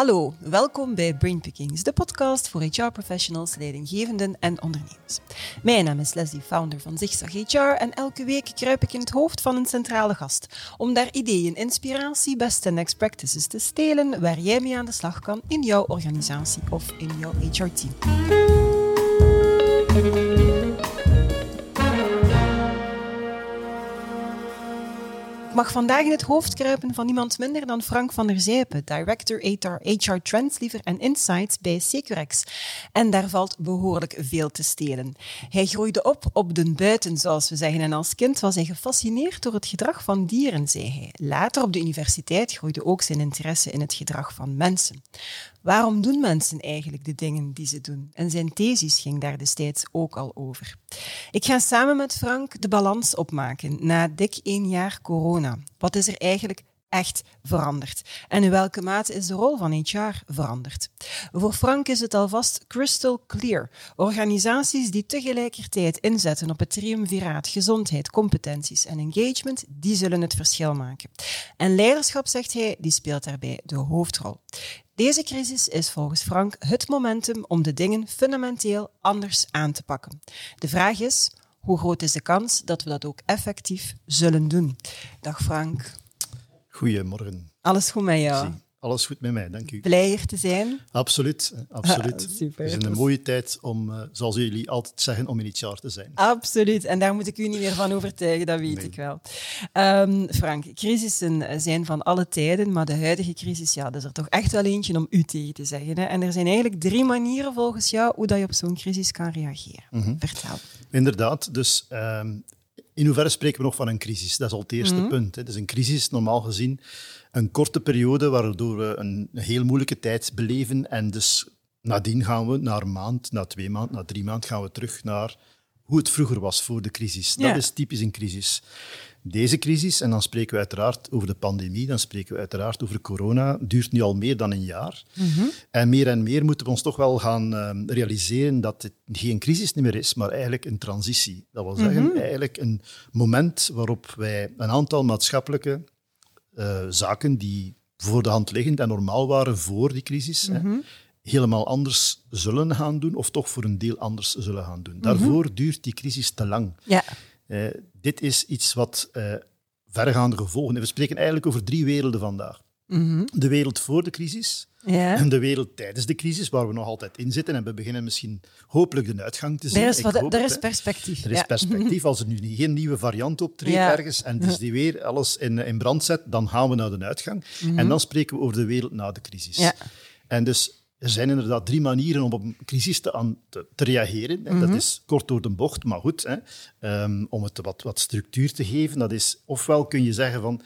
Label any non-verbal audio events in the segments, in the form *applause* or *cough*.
Hallo, welkom bij Brainpickings, de podcast voor HR-professionals, leidinggevenden en ondernemers. Mijn naam is Leslie, founder van Zigzag HR en elke week kruip ik in het hoofd van een centrale gast om daar ideeën, inspiratie, best en next practices te stelen waar jij mee aan de slag kan in jouw organisatie of in jouw HR-team. Mag vandaag in het hoofd kruipen van niemand minder dan Frank van der Zijpen, Director HR, HR Transliever en Insights bij Securex. En daar valt behoorlijk veel te stelen. Hij groeide op op de buiten, zoals we zeggen, en als kind was hij gefascineerd door het gedrag van dieren, zei hij. Later op de universiteit groeide ook zijn interesse in het gedrag van mensen. Waarom doen mensen eigenlijk de dingen die ze doen? En zijn thesis ging daar destijds ook al over. Ik ga samen met Frank de balans opmaken na dik één jaar corona. Wat is er eigenlijk echt veranderd? En in welke mate is de rol van HR veranderd? Voor Frank is het alvast crystal clear. Organisaties die tegelijkertijd inzetten op het triumviraat gezondheid, competenties en engagement, die zullen het verschil maken. En leiderschap, zegt hij, die speelt daarbij de hoofdrol. Deze crisis is volgens Frank het momentum om de dingen fundamenteel anders aan te pakken. De vraag is, hoe groot is de kans dat we dat ook effectief zullen doen? Dag Frank. Goedemorgen. Alles goed met jou? Alles goed met mij, dank u. Blij hier te zijn? absoluut, absoluut. Ah, *laughs* super. Het is een mooie tijd om, uh, zoals jullie altijd zeggen, om in het jaar te zijn. Absoluut, en daar moet ik u niet meer van overtuigen, dat weet ik wel. Um, Frank, crisissen zijn van alle tijden, maar de huidige crisis, ja, dat is er toch echt wel eentje om u tegen te zeggen. Hè? En er zijn eigenlijk drie manieren volgens jou hoe dat je op zo'n crisis kan reageren. Mhm. Vertel. Inderdaad, dus um, in hoeverre spreken we nog van een crisis? Dat is al het eerste Mhm. punt. Hè. Dus een crisis, normaal gezien, een korte periode waardoor we een heel moeilijke tijd beleven. En dus nadien gaan we na een maand, na twee maanden, na drie maanden gaan we terug naar hoe het vroeger was voor de crisis. Dat is typisch een crisis. Deze crisis, en dan spreken we uiteraard over de pandemie, dan spreken we uiteraard over corona, duurt nu al meer dan een jaar. En meer en meer moeten we ons toch wel gaan ehm, realiseren dat het geen crisis meer is, maar eigenlijk een transitie. Dat wil zeggen, eigenlijk een moment waarop wij een aantal maatschappelijke eh, zaken die voor de hand liggend en normaal waren voor die crisis, hè, helemaal anders zullen gaan doen, of toch voor een deel anders zullen gaan doen. Daarvoor duurt die crisis te lang. Ja. Eh, dit is iets wat eh, vergaande gevolgen heeft. We spreken eigenlijk over drie werelden vandaag. De wereld voor de crisis Ja. en de wereld tijdens de crisis, waar we nog altijd in zitten. En we beginnen misschien hopelijk de uitgang te zien. Er is, Ik wat, hoop er is perspectief. Er is ja. perspectief. Als er nu niet- geen nieuwe variant optreedt Ja. ergens en dus die weer alles in, in brand zet, dan gaan we naar de uitgang. En dan spreken we over de wereld na de crisis. Mhm. Ja. En dus er zijn inderdaad drie manieren om op een crisis te, aan, te, te reageren. En Dat is kort door de bocht, maar goed. Hè. Ehm, om het wat, wat structuur te geven, dat is ofwel kun je zeggen van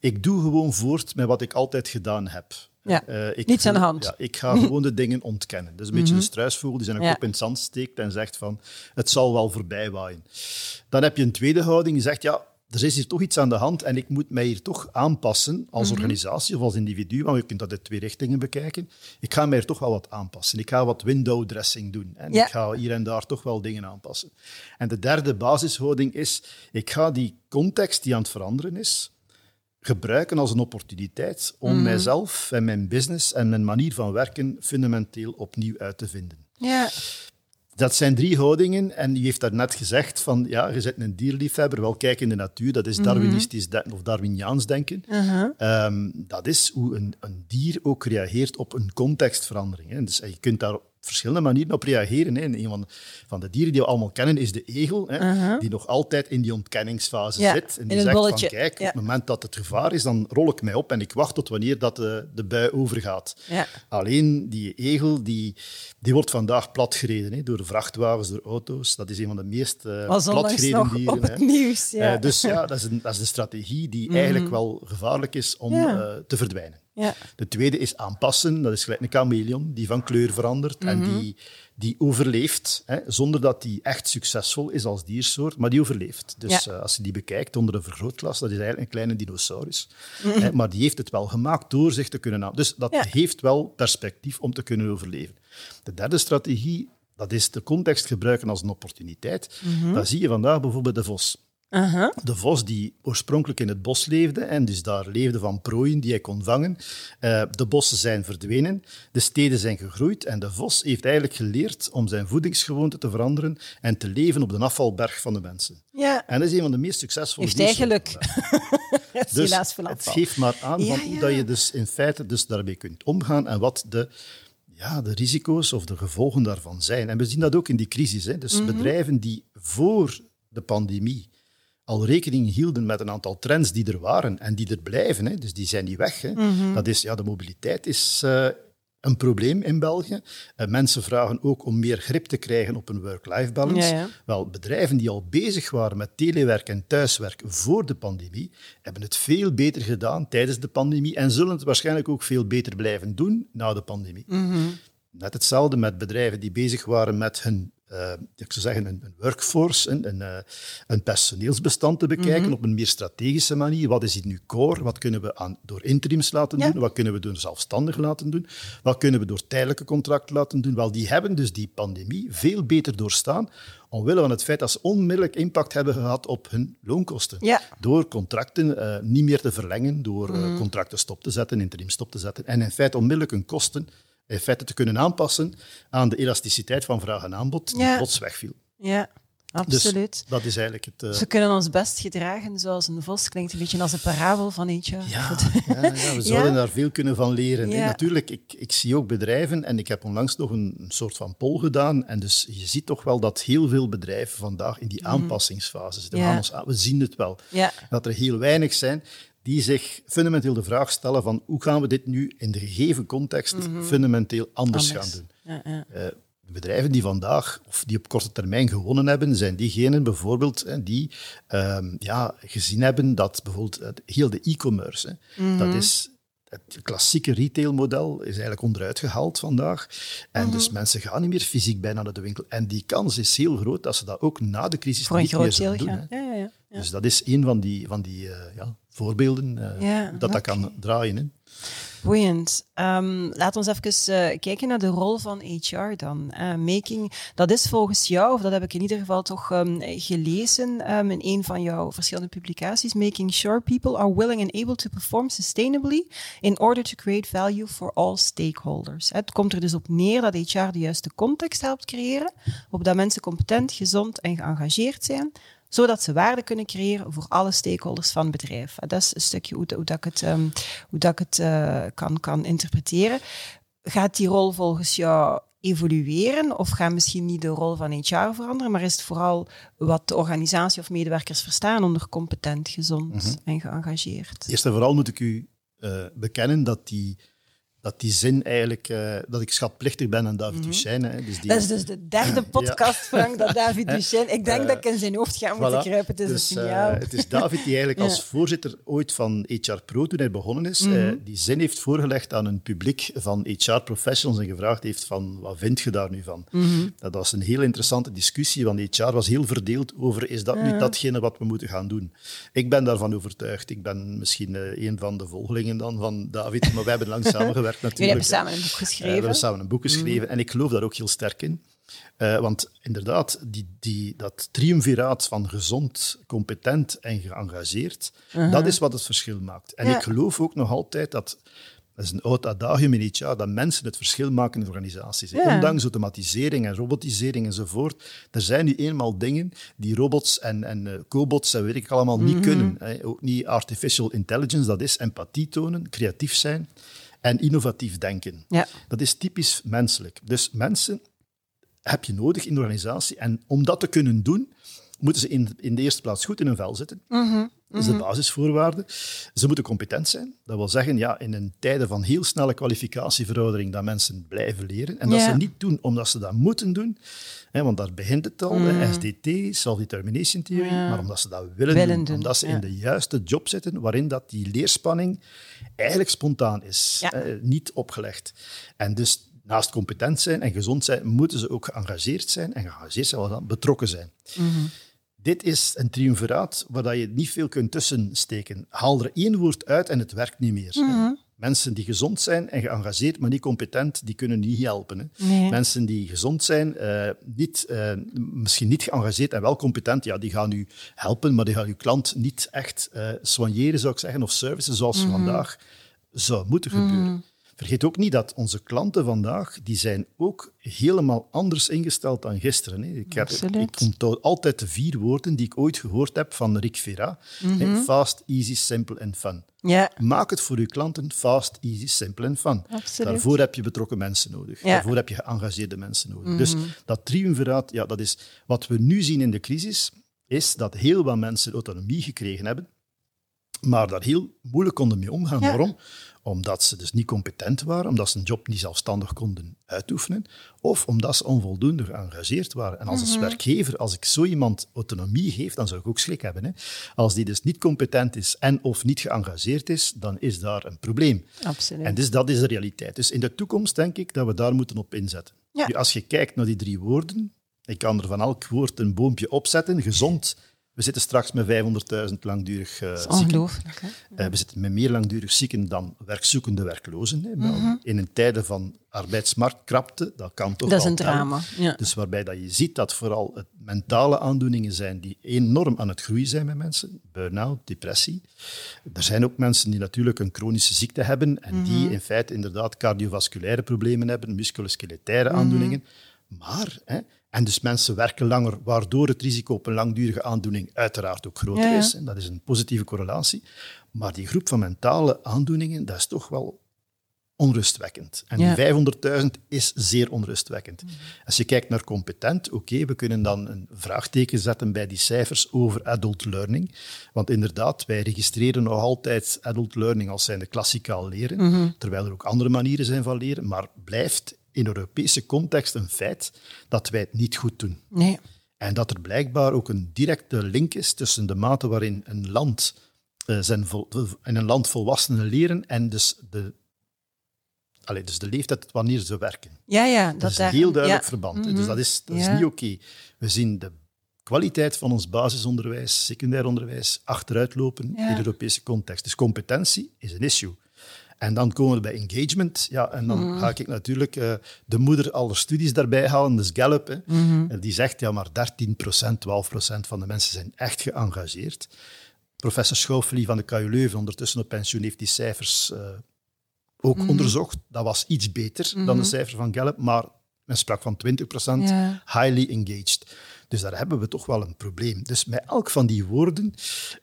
ik doe gewoon voort met wat ik altijd gedaan heb. Ja, Eh, ik, niets aan de hand. Ja, ik ga gewoon de *laughs* dingen ontkennen. Dat is een beetje een struisvogel die zijn Ja. kop in het zand steekt en zegt van het zal wel voorbij waaien. Dan heb je een tweede houding die zegt ja, er is hier toch iets aan de hand en ik moet mij hier toch aanpassen als organisatie of als individu, want je kunt dat in twee richtingen bekijken. Ik ga mij er toch wel wat aanpassen. Ik ga wat window dressing doen en Ja. ik ga hier en daar toch wel dingen aanpassen. En de derde basishouding is, ik ga die context die aan het veranderen is, gebruiken als een opportuniteit om mijzelf en mijn business en mijn manier van werken fundamenteel opnieuw uit te vinden. Ja. Dat zijn drie houdingen en u heeft daarnet gezegd van ja, je bent een dierliefhebber, wel kijk in de natuur, dat is Darwinistisch denken of Darwiniaans denken. Ehm, dat is hoe een, een dier ook reageert op een contextverandering. Hè. Dus je kunt daar verschillende manieren op reageren. Hè. En een van de, van de dieren die we allemaal kennen is de egel, hè, die nog altijd in die ontkenningsfase Ja, zit. En die zegt bolletje. van kijk, Ja. op het moment dat het gevaar is, dan rol ik mij op en ik wacht tot wanneer dat de, de bui overgaat. Ja. Alleen die egel, die, die wordt vandaag platgereden hè, door vrachtwagens, door auto's. Dat is een van de meest uh, platgereden *laughs* nog dieren. op het nieuws. Ja. Eh, dus ja, dat is, een, dat is een strategie die *laughs* eigenlijk wel gevaarlijk is om eh, te verdwijnen. Ja. De tweede is aanpassen. Dat is gelijk een chameleon die van kleur verandert en die, die overleeft, hè, zonder dat die echt succesvol is als diersoort, maar die overleeft. Dus Ja. eh, als je die bekijkt onder een vergrootglas, dat is eigenlijk een kleine dinosaurus. Hè, maar die heeft het wel gemaakt door zich te kunnen aan. Dus dat Ja. heeft wel perspectief om te kunnen overleven. De derde strategie, dat is de context gebruiken als een opportuniteit. Dat zie je vandaag bijvoorbeeld de vos. De vos die oorspronkelijk in het bos leefde en dus daar leefde van prooien die hij kon vangen. Uh, de bossen zijn verdwenen, de steden zijn gegroeid en de vos heeft eigenlijk geleerd om zijn voedingsgewoonten te veranderen en te leven op de afvalberg van de mensen. Ja. En dat is een van de meest succesvolle Heeft eigenlijk. het *laughs* dus helaas het geeft maar aan ja, van hoe dat je dus in feite dus daarmee kunt omgaan en wat de ja, de risico's of de gevolgen daarvan zijn. En we zien dat ook in die crisis. Hè. Dus mm -hmm. bedrijven die voor de pandemie al rekening hielden met een aantal trends die er waren en die er blijven. Hè. Dus die zijn niet weg. Hè. Mm -hmm. Dat is, ja, de mobiliteit is uh, een probleem in België. Uh, mensen vragen ook om meer grip te krijgen op een work-life balance. Ja, ja. Wel, bedrijven die al bezig waren met telewerk en thuiswerk voor de pandemie, hebben het veel beter gedaan tijdens de pandemie en zullen het waarschijnlijk ook veel beter blijven doen na de pandemie. Mm -hmm. Net hetzelfde met bedrijven die bezig waren met hun uh, ik zou zeggen, een, een workforce, een, een, uh, een, personeelsbestand te bekijken Mhm. op een meer strategische manier. Wat is hier nu core? Wat kunnen we aan, door interims laten Ja. doen? Wat kunnen we door zelfstandig laten doen? Wat kunnen we door tijdelijke contracten laten doen? Wel, die hebben dus die pandemie veel beter doorstaan, omwille van het feit dat ze onmiddellijk impact hebben gehad op hun loonkosten. Ja. Door contracten eh, niet meer te verlengen, door eh, Mhm. contracten stop te zetten, interim stop te zetten. En in feite onmiddellijk hun kosten in feite te kunnen aanpassen aan de elasticiteit van vraag en aanbod die Ja. plots wegviel. Ja, Dus absoluut. dat is eigenlijk het... eh, Ze kunnen ons best gedragen zoals een vos. Klinkt een beetje als een parabel van eentje. ja, ja, ja, we *laughs* zouden daar veel kunnen van leren. Natuurlijk, ik, ik zie ook bedrijven, en ik heb onlangs nog een, een soort van poll gedaan, en dus je ziet toch wel dat heel veel bedrijven vandaag in die aanpassingsfase zitten. We, Mhm. Ja. gaan ons aan- we zien het wel. Ja. Dat er heel weinig zijn die zich fundamenteel de vraag stellen van hoe gaan we dit nu in de gegeven context fundamenteel anders, Anders. gaan doen. Ja, ja. Eh, de bedrijven die vandaag, of die op korte termijn gewonnen hebben, zijn diegenen bijvoorbeeld hè, die ehm, ja, gezien hebben dat bijvoorbeeld het- heel de e-commerce, dat is het klassieke retailmodel is eigenlijk onderuit gehaald vandaag. En dus mensen gaan niet meer fysiek bij naar de winkel. En die kans is heel groot dat ze dat ook na de crisis Voor niet meer zullen doen. Ja, ja, ja. Dus dat is een van die, van die eh, ja, voorbeelden eh, Ja, dat dat kan draaien. Hè. Boeiend. Ehm laat ons even eh, kijken naar de rol van HR dan. Making, dat is volgens jou, of dat heb ik in ieder geval toch ehm, gelezen ehm, in een van jouw verschillende publicaties, making sure people are willing and able to perform sustainably in order to create value for all stakeholders. Het komt er dus op neer dat HR de juiste context helpt creëren, op dat mensen competent, gezond en geëngageerd zijn, zodat ze waarde kunnen creëren voor alle stakeholders van het bedrijf. Dat is een stukje hoe, hoe dat ik het, ehm, hoe dat ik het eh, kan, kan interpreteren. Gaat die rol volgens jou evolueren of gaat misschien niet de rol van HR veranderen, maar is het vooral wat de organisatie of medewerkers verstaan onder competent, gezond en geëngageerd? Eerst en vooral moet ik u eh, bekennen dat die, dat die zin eigenlijk, eh, dat ik schatplichtig ben aan David Duchesne. hè. Dus die. Dat is dus de derde *laughs* podcast, Frank, dat David Duchesne... Ik denk dat ik in zijn hoofd ga moeten kruipen. Het is Dus, een eh, signaal. het is David die eigenlijk *laughs* Ja. als voorzitter ooit van HR Pro, toen hij begonnen is, Mhm. eh, die zin heeft voorgelegd aan een publiek van HR-professionals en gevraagd heeft van, wat vind je daar nu van? Mhm. Dat was een heel interessante discussie, want HR was heel verdeeld over, is dat nu datgene wat we moeten gaan doen? Ik ben daarvan overtuigd. Ik ben misschien eh, een van de volgelingen dan van David, maar wij hebben lang *laughs* samengewerkt natuurlijk. Jullie hebben samen een boek Eh, geschreven. Mhm. we hebben samen een boek geschreven en ik geloof daar ook heel sterk in. Eh, want inderdaad, die, die, dat triumviraat van gezond, competent en geëngageerd, dat is wat het verschil maakt. En Ja. ik geloof ook nog altijd dat, dat is een oud adagium in dat mensen het verschil maken in organisaties. Ja. Ondanks automatisering en robotisering enzovoort, er zijn nu eenmaal dingen die robots en, en eh, cobots en weet ik allemaal Mhm. niet kunnen. Hè. Ook niet artificial intelligence, dat is empathie tonen, creatief zijn en innovatief denken. Ja. Dat is typisch menselijk. Dus mensen heb je nodig in de organisatie. En om dat te kunnen doen, moeten ze in, in de eerste plaats goed in hun vel zitten. Dat is de basisvoorwaarde. Ze moeten competent zijn. Dat wil zeggen, ja, in een tijden van heel snelle kwalificatieveroudering, dat mensen blijven leren. En dat Ja. ze niet doen omdat ze dat moeten doen, hè, want daar begint het al, hè, SDT, Self-Determination Theory, maar omdat ze dat willen, Willen doen. doen, Omdat ze ja. in de juiste job zitten, waarin dat die leerspanning eigenlijk spontaan is, niet opgelegd. En dus naast competent zijn en gezond zijn, moeten ze ook geëngageerd zijn. En geëngageerd zijn, wat dan? Betrokken zijn. Dit is een triumviraat waar dat je niet veel kunt tussensteken. Haal er één woord uit en het werkt niet meer. Mensen die gezond zijn en geëngageerd, maar niet competent, die kunnen niet helpen. Hè. Nee. Mensen die gezond zijn, eh, niet, eh, misschien niet geëngageerd en wel competent, ja, die gaan u helpen, maar die gaan uw klant niet echt eh soigneren, zou ik zeggen, of servicen zoals vandaag zou moeten gebeuren. Vergeet ook niet dat onze klanten vandaag, die zijn ook helemaal anders ingesteld dan gisteren. Hè. Ik, heb, ik onthoud altijd de vier woorden die ik ooit gehoord heb van Rick Vera. hè. Fast, easy, simple en fun. Ja, Maak het voor uw klanten fast, easy, simple en fun. Absoluut. Daarvoor heb je betrokken mensen nodig. Ja. Mhm. Daarvoor heb je geëngageerde mensen nodig. Dus dat triumviraat, ja, dat is wat we nu zien in de crisis, is dat heel wat mensen autonomie gekregen hebben, maar daar heel moeilijk konden mee omgaan. Ja. Waarom? Omdat ze dus niet competent waren, omdat ze een job niet zelfstandig konden uitoefenen, of omdat ze onvoldoende geëngageerd waren. En als als werkgever, als ik zo iemand autonomie geef, dan zou ik ook schrik hebben. Hè. Als die dus niet competent is en of niet geëngageerd is, dan is daar een probleem. absoluut. En dus dat is de realiteit. Dus in de toekomst denk ik dat we daar moeten op inzetten. Ja. Nu, als je kijkt naar die drie woorden, ik kan er van elk woord een boompje opzetten, gezond. We zitten straks met 500.000 langdurig eh zieken. Eh, we zitten met meer langdurig zieken dan werkzoekende werklozen. Hè. Mhm. In een tijden van arbeidsmarktkrapte, dat kan toch Dat is een drama. Ja. Dus waarbij dat je ziet dat vooral het mentale aandoeningen zijn die enorm aan het groeien zijn met mensen. Burn-out, depressie. Er zijn ook mensen die natuurlijk een chronische ziekte hebben en die in feite inderdaad cardiovasculaire problemen hebben, musculoskeletaire aandoeningen. Maar, hè, en dus mensen werken langer, waardoor het risico op een langdurige aandoening uiteraard ook groter Ja, ja. is. En dat is een positieve correlatie. Maar die groep van mentale aandoeningen, dat is toch wel onrustwekkend. En Ja. die 500.000 is zeer onrustwekkend. Als je kijkt naar competent, oké, we kunnen dan een vraagteken zetten bij die cijfers over adult learning. Want inderdaad, wij registreren nog altijd adult learning als zijnde klassikaal leren, terwijl er ook andere manieren zijn van leren, maar blijft in Europese context een feit dat wij het niet goed doen. Nee. En dat er blijkbaar ook een directe link is tussen de mate waarin een land, eh, zijn vol, in een land volwassenen leren en dus de, allee, dus de leeftijd wanneer ze werken. Ja, ja. Dat Dat is een heel duidelijk ja. verband. Mhm. Dus dat is, dat is Ja. niet oké. We zien de kwaliteit van ons basisonderwijs, secundair onderwijs, achteruitlopen Ja. in de Europese context. Dus competentie is een issue. En dan komen we bij engagement. Ja, en dan Mhm. ga ik natuurlijk eh, de moeder aller studies daarbij halen, dus Gallup. Hè. Mhm. En Die zegt, ja, maar 13%, 12% van de mensen zijn echt geëngageerd. Professor Schouffely van de KU Leuven, ondertussen op pensioen, heeft die cijfers eh, ook Mhm. onderzocht. Dat was iets beter dan de cijfer van Gallup, maar men sprak van 20% Ja. highly engaged. Dus daar hebben we toch wel een probleem. Dus met elk van die woorden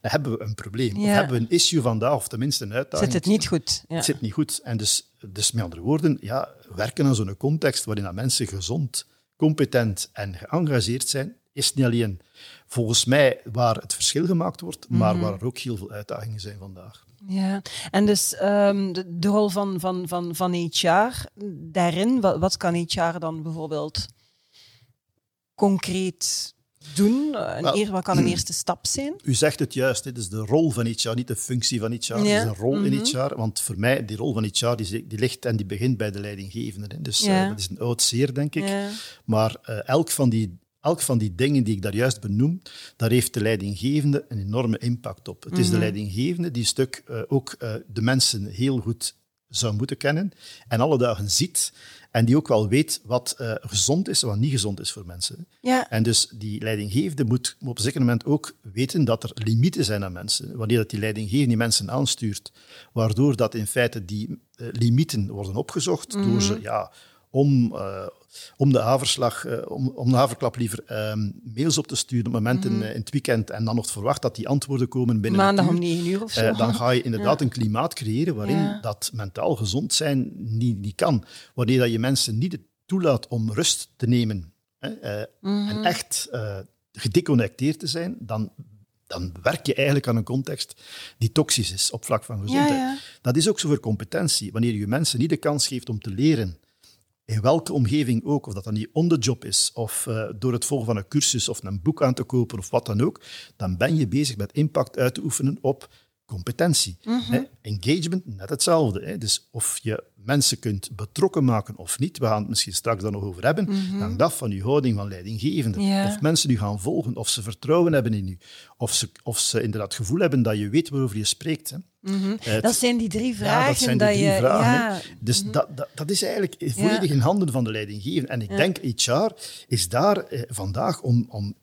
hebben we een probleem. Of hebben we een issue vandaag, of tenminste een uitdaging. Zit het niet goed? Ja. Het zit niet goed. En dus, dus met andere woorden, ja, werken aan zo'n context waarin dat mensen gezond, competent en geëngageerd zijn, is niet alleen volgens mij waar het verschil gemaakt wordt, Mhm. maar waar er ook heel veel uitdagingen zijn vandaag. Ja, en dus ehm, de, de rol van, van, van, van HR daarin, wat, wat kan HR dan bijvoorbeeld concreet doen? Een Wel, eer, wat kan een eerste stap zijn? U zegt het juist, dit is de rol van HR, niet de functie van HR. Het Ja. Mhm. is een rol in HR, want voor mij, die rol van HR, die, die ligt en die begint bij de leidinggevende. hè. Dus Ja. eh, dat is een oud zeer, denk ik. Ja. Maar eh, elk, van die, elk van die dingen die ik daar juist benoem, daar heeft de leidinggevende een enorme impact op. Het is de leidinggevende die een stuk eh, ook de mensen heel goed zou moeten kennen en alle dagen ziet en die ook wel weet wat eh, gezond is en wat niet gezond is voor mensen. Ja. En dus die leidinggevende moet op een zeker moment ook weten dat er limieten zijn aan mensen. Wanneer dat die leidinggevende die mensen aanstuurt, waardoor dat in feite die eh, limieten worden opgezocht door ze ja, om, eh, om de haverslag, eh, om, om de haverklap liever ehm, mails op te sturen op momenten eh, in het weekend en dan nog te verwachten dat die antwoorden komen binnen Maandag om negen uur of zo. Eh, dan ga je inderdaad een klimaat creëren waarin Ja. dat mentaal gezond zijn niet, niet kan. Wanneer dat je mensen niet toelaat om rust te nemen hè, eh, Mhm. en echt gedeconnecteerd te zijn, dan, dan werk je eigenlijk aan een context die toxisch is op vlak van gezondheid. ja. Dat is ook zo voor competentie. Wanneer je mensen niet de kans geeft om te leren, in welke omgeving ook, of dat dan niet on the job is, of eh, door het volgen van een cursus of een boek aan te kopen of wat dan ook, dan ben je bezig met impact uit te oefenen op competentie. hè. Engagement, net hetzelfde. Hè. Dus of je mensen kunt betrokken maken of niet, we gaan het misschien straks dan nog over hebben, hangt af van je houding van leidinggevende. Of mensen u gaan volgen, of ze vertrouwen hebben in u, of ze, of ze inderdaad het gevoel hebben dat je weet waarover je spreekt. Hè. Het- Dat zijn die drie vragen. ja, dat zijn de drie je, vragen. ja, Dus dat, dat, dat is eigenlijk volledig in handen van de leidinggevende. En ik denk, HR is daar eh, vandaag om, om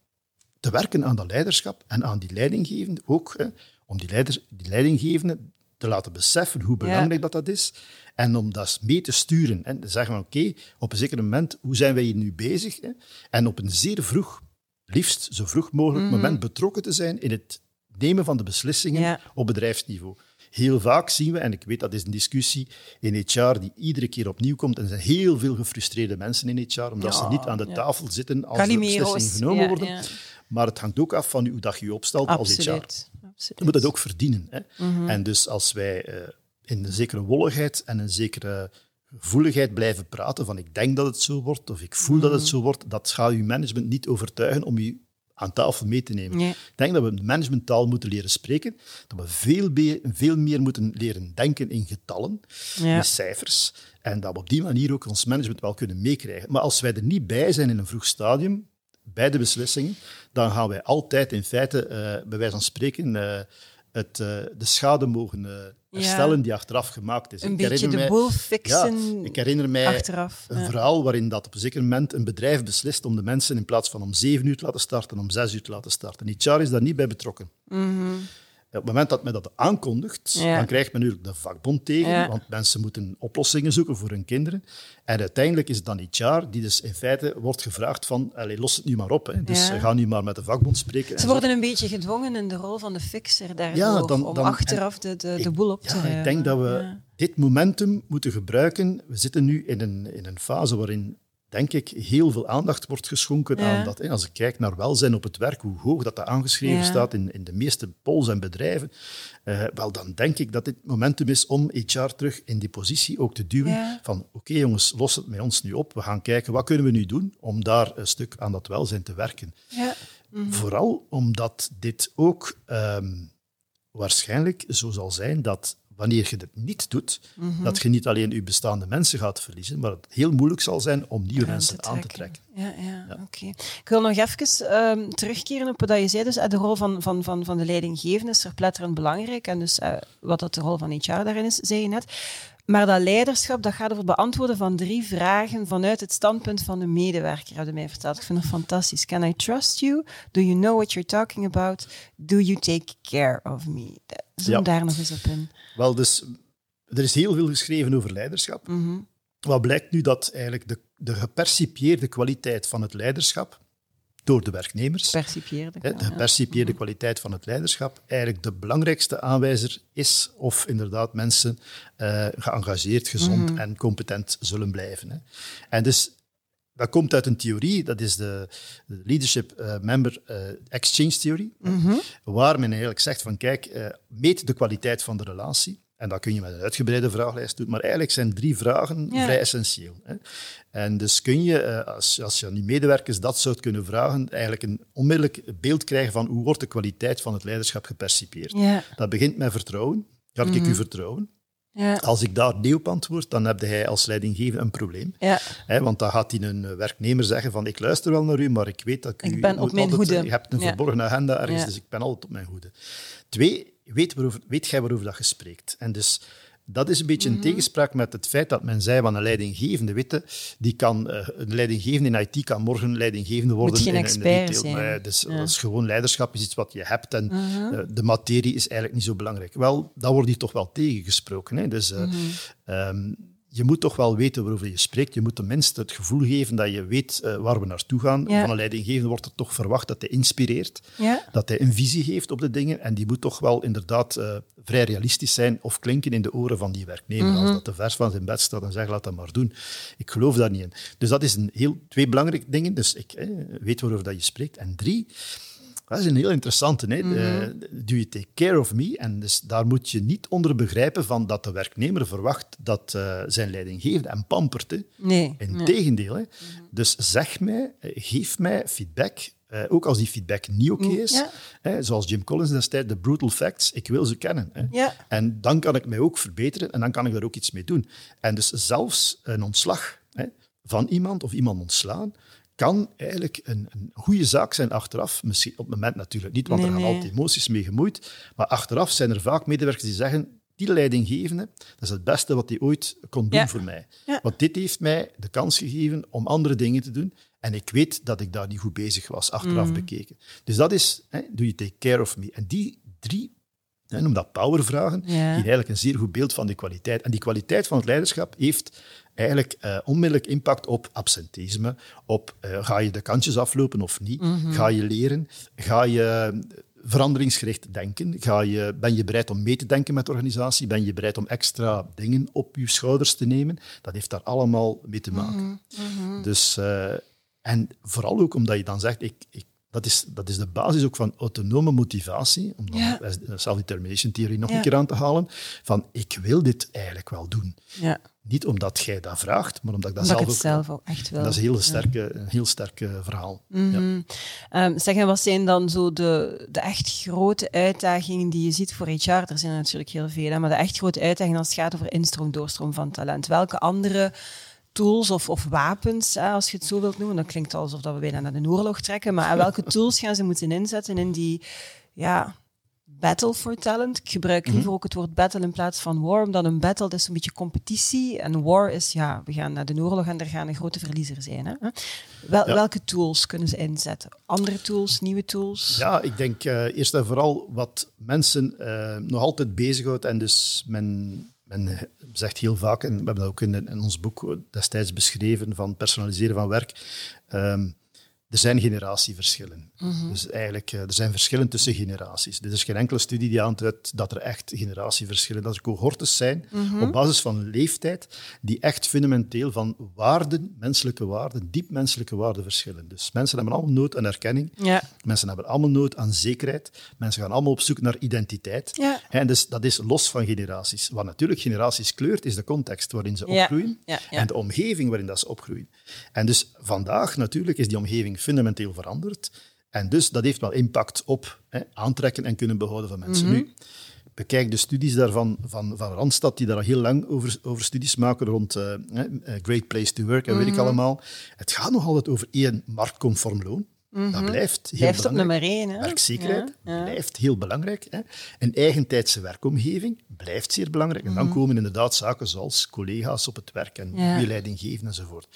te werken aan dat leiderschap en aan die leidinggevende ook, hè, om die, leiders, die leidinggevende te laten beseffen hoe belangrijk dat, dat is en om dat mee te sturen. En te zeggen van oké, op een zeker moment, hoe zijn wij hier nu bezig? Hè? En op een zeer vroeg, liefst zo vroeg mogelijk moment betrokken te zijn in het nemen van de beslissingen Ja. op bedrijfsniveau. Heel vaak zien we, en ik weet dat is een discussie in HR die iedere keer opnieuw komt, en er zijn heel veel gefrustreerde mensen in HR, omdat ze niet aan de tafel zitten als de beslissingen genomen worden. Maar het hangt ook af van hoe dat je je opstelt als HR. Je moet het ook verdienen. Hè? Mhm. En dus als wij eh, in een zekere wolligheid en een zekere gevoeligheid blijven praten van ik denk dat het zo wordt of ik voel dat Mhm. het zo wordt, dat gaat uw management niet overtuigen om u aan tafel mee te nemen. Nee. Ik denk dat we managementtaal moeten leren spreken, dat we veel, be- veel meer moeten leren denken in getallen, Ja. in cijfers, en dat we op die manier ook ons management wel kunnen meekrijgen. Maar als wij er niet bij zijn in een vroeg stadium, bij de beslissingen, dan gaan wij altijd in feite, eh, bij wijze van spreken, eh, het, eh, de schade mogen herstellen die achteraf gemaakt is. Een Ik beetje herinner de mij- boel fixen ja, ik herinner mij achteraf. een ja. verhaal waarin dat op een zeker moment een bedrijf beslist om de mensen in plaats van om zeven uur te laten starten, om zes uur te laten starten. HR is daar niet bij betrokken. Op het moment dat men dat aankondigt. Ja. dan krijgt men natuurlijk de vakbond tegen, Ja. want mensen moeten oplossingen zoeken voor hun kinderen. En uiteindelijk is het dan HR die dus in feite wordt gevraagd van, allez, los het nu maar op. Hè. Dus Ja. eh, ga nu maar met de vakbond spreken. Ze En worden een beetje gedwongen in de rol van de fixer dan- om dan- achteraf de, de, de boel op te ja, ruimen. Ik denk dat we dit momentum moeten gebruiken. We zitten nu in een, in een fase waarin, denk ik, heel veel aandacht wordt geschonken Ja. aan dat. Hè. Als ik kijk naar welzijn op het werk, hoe hoog dat, dat aangeschreven Ja. staat in, in de meeste polls en bedrijven, eh, wel, dan denk ik dat dit momentum is om HR terug in die positie ook te duwen. Ja. Van, oké jongens, los het met ons nu op. We gaan kijken, wat kunnen we nu doen om daar een stuk aan dat welzijn te werken. Ja. Vooral omdat dit ook ehm, waarschijnlijk zo zal zijn dat wanneer je dit niet doet, Mhm. dat je niet alleen je bestaande mensen gaat verliezen, maar het heel moeilijk zal zijn om nieuwe mensen aan te trekken. Ja, ja, oké. Ik wil nog even ehm, terugkeren op wat je zei. Dus, eh, de rol van, van, van, van de leidinggevende is verpletterend belangrijk. En dus eh, wat dat de rol van HR daarin is, zei je net. Maar dat leiderschap dat gaat over het beantwoorden van drie vragen vanuit het standpunt van de medewerker, heb je mij verteld. Ik vind dat fantastisch. Can I trust you? Do you know what you're talking about? Do you take care of me? Zoom Ja. daar nog eens op in. Wel, dus er is heel veel geschreven over leiderschap. Mhm. Wat blijkt nu dat eigenlijk de, de gepercipieerde kwaliteit van het leiderschap door de werknemers, Percipieerde. hè, de gepercipieerde kwaliteit van het leiderschap, eigenlijk de belangrijkste aanwijzer is of inderdaad mensen eh, geëngageerd, gezond en competent zullen blijven. Hè. En dus dat komt uit een theorie, dat is de, de Leadership eh, Member eh, Exchange Theory, waar men eigenlijk zegt van kijk, meet de kwaliteit van de relatie. En dat kun je met een uitgebreide vragenlijst doen, maar eigenlijk zijn drie vragen Ja. vrij essentieel. Hè. En dus kun je, eh, als, als je aan die medewerkers dat zou kunnen vragen, eigenlijk een onmiddellijk beeld krijgen van hoe wordt de kwaliteit van het leiderschap gepercipieerd. Ja, Dat begint met vertrouwen. Ga ik u vertrouwen? ja, Als ik daar nee op antwoord, dan heb hij als leidinggevende een probleem. ja. Want dan gaat hij een eh, werknemer zeggen van ik luister wel naar u, maar ik weet dat ik u... Ik ben op mijn altijd- hoede. Je hebt een Ja. verborgen agenda ergens, dus ik ben altijd op mijn hoede. Twee, weet, waarover, weet jij waarover dat je spreekt? En dus dat is een beetje Mhm. in tegenspraak met het feit dat men zei van een leidinggevende, witte, die kan, eh, een leidinggevende in IT kan morgen leidinggevende worden geen in, in expert retail. zijn. Dus Ja. Mhm. dat is gewoon leiderschap, is iets wat je hebt en eh, de materie is eigenlijk niet zo belangrijk. Wel, dat wordt hier toch wel tegengesproken. Hè? Dus eh, Mhm. ehm, je moet toch wel weten waarover je spreekt. Je moet tenminste het gevoel geven dat je weet eh, waar we naartoe gaan. Ja. Van een leidinggevende wordt er toch verwacht dat hij inspireert, Ja. dat hij een visie heeft op de dingen. En die moet toch wel inderdaad eh, vrij realistisch zijn of klinken in de oren van die werknemer. Als dat te vers van zijn bed staat, dan zeg laat dat maar doen. Ik geloof daar niet in. Dus dat is een heel, twee belangrijke dingen. Dus ik eh, weet waarover dat je spreekt. En drie, dat is een heel interessante. Hè? Eh, do you take care of me? En dus daar moet je niet onder begrijpen van dat de werknemer verwacht dat eh, zijn leidinggevende en pampert. Hè? Nee. Integendeel. nee. Hè? Dus zeg mij, eh, geef mij feedback ook als die feedback niet oké Mm, is. ja. Hè, zoals Jim Collins destijds, de brutal facts, ik wil ze kennen. Hè. Ja. En dan kan ik mij ook verbeteren en dan kan ik daar ook iets mee doen. En dus zelfs een ontslag hè, van iemand of iemand ontslaan, kan eigenlijk een, een goede zaak zijn achteraf. Misschien op het moment natuurlijk niet, want Nee, er gaan nee. altijd emoties mee gemoeid. Maar achteraf zijn er vaak medewerkers die zeggen, die leidinggevende, dat is het beste wat hij ooit kon doen Ja. voor mij. Ja. Want dit heeft mij de kans gegeven om andere dingen te doen. En ik weet dat ik daar niet goed bezig was, achteraf Mm. bekeken. Dus dat is, hè, do you take care of me? En die drie, hè, noem dat powervragen, Ja. die eigenlijk een zeer goed beeld van die kwaliteit. En die kwaliteit van het leiderschap heeft eigenlijk eh, onmiddellijk impact op absenteïsme, op eh, ga je de kantjes aflopen of niet, Mhm. ga je leren, ga je veranderingsgericht denken, ga je, ben je bereid om mee te denken met de organisatie, ben je bereid om extra dingen op je schouders te nemen, dat heeft daar allemaal mee te maken. Mhm. Dus, eh, en vooral ook omdat je dan zegt, ik, ik, dat, is, dat is de basis ook van autonome motivatie, om dan Ja. de self-determination theorie nog Ja. een keer aan te halen, van ik wil dit eigenlijk wel doen. Ja. Niet omdat jij dat vraagt, maar omdat ik dat Omdat zelf ook zelf ook echt wil. Dat is een heel sterke, een heel sterk eh, verhaal. Ja. Ehm, zeg, en wat zijn dan zo de, de echt grote uitdagingen die je ziet voor HR? Er zijn er natuurlijk heel veel, hè, maar de echt grote uitdagingen als het gaat over instroom, doorstroom van talent. Welke andere tools of, of wapens, als je het zo wilt noemen, dat klinkt alsof dat we bijna naar de oorlog trekken, maar welke *laughs* tools gaan ze moeten inzetten in die ja, battle for talent? Ik gebruik Mhm. liever ook het woord battle in plaats van war, omdat een battle dat is een beetje competitie en war is, ja, we gaan naar de oorlog en er gaan een grote verliezer zijn. Hè? Wel, Ja. Welke tools kunnen ze inzetten? Andere tools, nieuwe tools? Ja, ik denk eh, eerst en vooral wat mensen eh, nog altijd bezighoudt. En dus men, men zegt heel vaak, en we hebben dat ook in, in ons boek destijds beschreven, van personaliseren van werk. ehm, er zijn generatieverschillen. Dus eigenlijk, eh, er zijn verschillen tussen generaties. Er is geen enkele studie die aanduidt dat er echt generatieverschillen, dat er cohortes zijn op basis van leeftijd die echt fundamenteel van waarden, menselijke waarden, diep menselijke waarden verschillen. Dus mensen hebben allemaal nood aan erkenning. Ja. Mensen hebben allemaal nood aan zekerheid. Mensen gaan allemaal op zoek naar identiteit. Ja. En dus dat is los van generaties. Wat natuurlijk generaties kleurt, is de context waarin ze opgroeien ja. en de omgeving waarin dat ze opgroeien. En dus vandaag natuurlijk is die omgeving fundamenteel veranderd. En dus dat heeft wel impact op hè, aantrekken en kunnen behouden van mensen. Mhm. Nu, bekijk de studies daarvan van, van Randstad, die daar al heel lang over, over studies maken rond eh, eh, Great Place to Work en Mhm. weet ik allemaal. Het gaat nog altijd over één marktconform loon. Dat blijft heel Mhm. Blijft op nummer één. Hè? Werkzekerheid Ja, ja. blijft heel belangrijk. Hè. Een eigentijdse werkomgeving blijft zeer belangrijk. En dan komen inderdaad zaken zoals collega's op het werk en Mhm. Ja. leiding geven enzovoort.